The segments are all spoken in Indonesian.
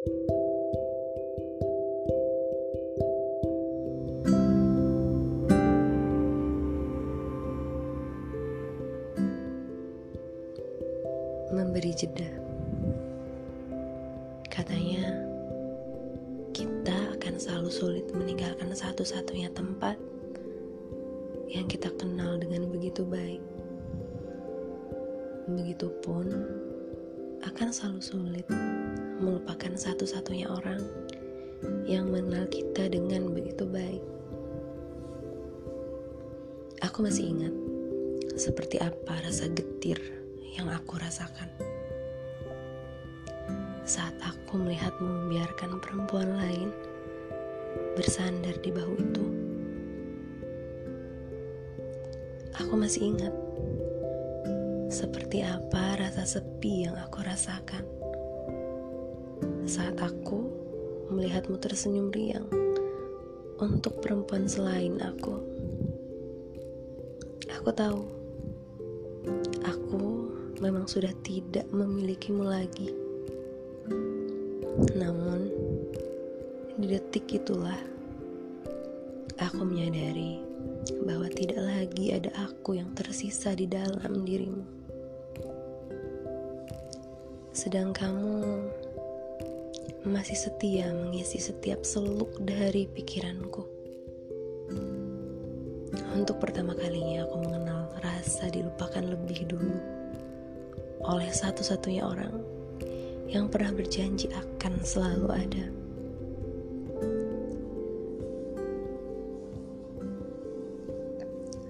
Memberi jeda. Katanya, kita akan selalu sulit meninggalkan satu-satunya tempat yang kita kenal dengan begitu baik. Begitupun akan selalu sulit melupakan satu-satunya orang yang mengenal kita dengan begitu baik. Aku masih ingat seperti apa rasa getir yang aku rasakan saat aku melihatmu membiarkan perempuan lain bersandar di bahu itu. Aku masih ingat seperti apa rasa sepi yang aku rasakan saat aku melihatmu tersenyum riang untuk perempuan selain aku. Aku tahu, aku memang sudah tidak memilikimu lagi. Namun, di detik itulah aku menyadari bahwa tidak lagi ada aku yang tersisa di dalam dirimu. Sedang kamu masih setia mengisi setiap seluk dari pikiranku. Untuk pertama kalinya aku mengenal rasa dilupakan lebih dulu oleh satu-satunya orang yang pernah berjanji akan selalu ada.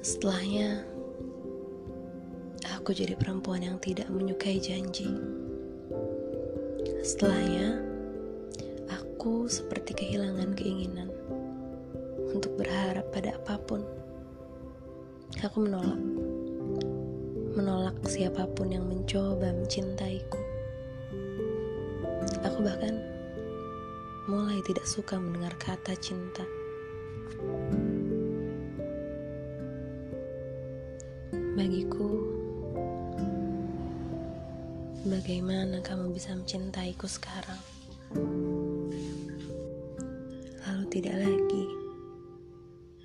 Setelahnya, aku jadi perempuan yang tidak menyukai janji. Setelahnya, aku seperti kehilangan keinginan untuk berharap pada apa pun. Aku menolak, menolak siapa pun yang mencoba mencintaiku. Aku bahkan mulai tidak suka mendengar kata cinta. Bagiku, bagaimana kamu bisa mencintaiku sekarang? Tidak lagi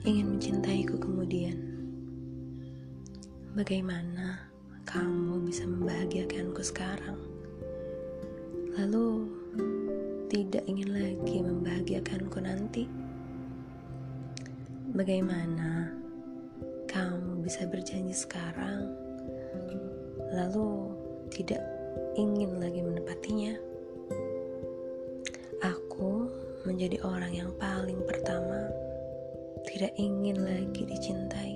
ingin mencintaiku kemudian. Bagaimana kamu bisa membahagiakanku sekarang? Lalu tidak ingin lagi membahagiakanku nanti? Bagaimana kamu bisa berjanji sekarang, lalu tidak ingin lagi menepatinya? Menjadi orang yang paling pertama tidak ingin lagi dicintai.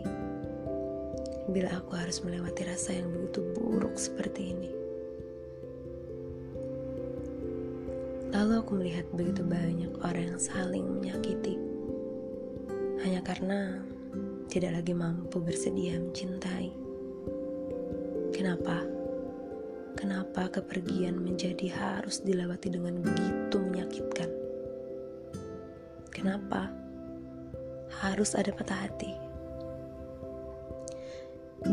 Bila aku harus melewati rasa yang begitu buruk seperti ini, lalu aku melihat begitu banyak orang yang saling menyakiti hanya karena tidak lagi mampu bersedia mencintai. Kenapa? Kenapa kepergian menjadi harus dilewati dengan begitu menyakitkan? Kenapa harus ada patah hati?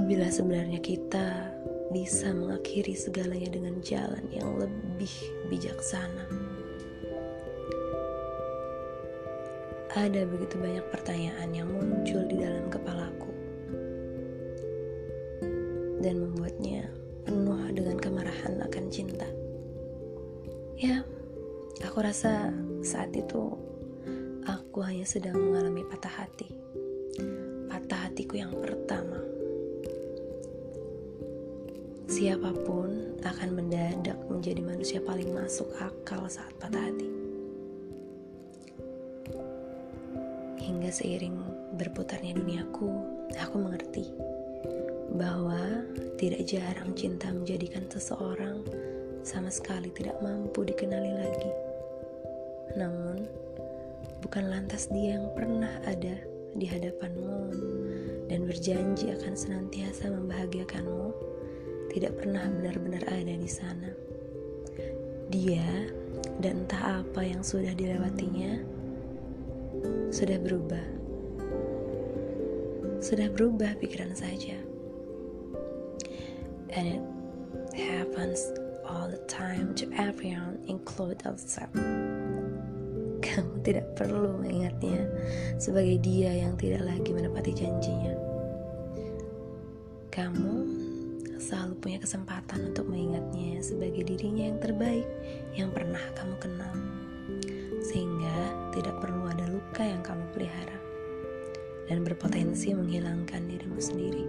Bila sebenarnya kita bisa mengakhiri segalanya dengan jalan yang lebih bijaksana. Ada begitu banyak pertanyaan yang muncul di dalam kepalaku dan membuatnya penuh dengan kemarahan akan cinta. Ya, aku rasa saat itu aku hanya sedang mengalami patah hati. Patah hatiku yang pertama. Siapa pun akan mendadak menjadi manusia paling masuk akal saat patah hati. Hingga seiring berputarnya duniaku, aku mengerti bahwa tidak jarang cinta menjadikan seseorang sama sekali tidak mampu dikenali lagi. Namun, bukan lantas dia yang pernah ada di hadapanmu dan berjanji akan senantiasa membahagiakanmu, tidak pernah benar-benar ada di sana. Dia dan entah apa yang sudah dilewatinya sudah berubah. Sudah berubah pikiran saja. And it happens all the time to everyone, include ourselves. Kamu tidak perlu mengingatnya sebagai dia yang tidak lagi menepati janjinya. Kamu selalu punya kesempatan untuk mengingatnya sebagai dirinya yang terbaik yang pernah kamu kenal. Sehingga tidak perlu ada luka yang kamu pelihara dan berpotensi menghilangkan dirimu sendiri.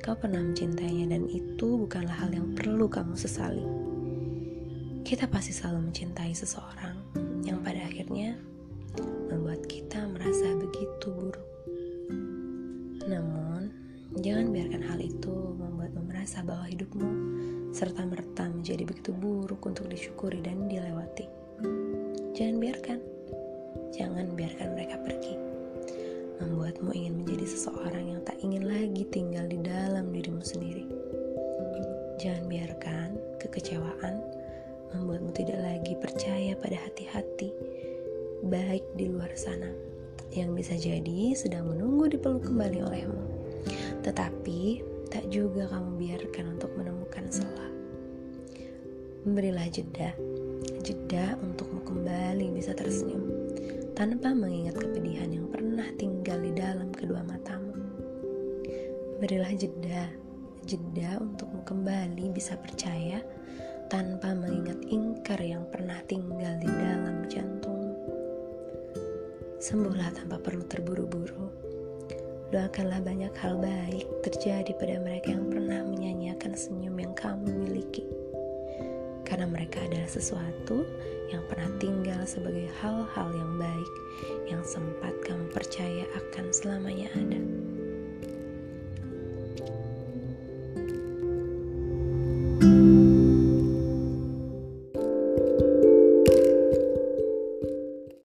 Kau pernah mencintainya dan itu bukanlah hal yang perlu kamu sesali. Kita pasti selalu mencintai seseorang yang pada akhirnya membuat kita merasa begitu buruk. Namun, jangan biarkan hal itu membuatmu merasa bahwa hidupmu serta merta menjadi begitu buruk untuk disyukuri dan dilewati. Jangan biarkan, jangan biarkan mereka pergi membuatmu ingin menjadi seseorang yang tak ingin lagi tinggal di dalam dirimu sendiri. Jangan biarkan kekecewaan membuatmu tidak lagi percaya pada hati-hati baik di luar sana yang bisa jadi sedang menunggu dipeluk kembali olehmu. Tetapi tak juga kamu biarkan untuk menemukan celah. Berilah jeda, jeda untukmu kembali bisa tersenyum tanpa mengingat kepedihan yang pernah tinggal di dalam kedua matamu. Berilah jeda, jeda untukmu kembali bisa percaya tanpa mengingat ingkar yang pernah tinggal di dalam jantung, Sembuhlah tanpa perlu terburu-buru. Doakanlah banyak hal baik terjadi pada mereka yang pernah menyanyiakan senyum yang kamu miliki. Karena mereka adalah sesuatu yang pernah tinggal sebagai hal-hal yang baik yang sempat kamu percaya akan selamanya ada.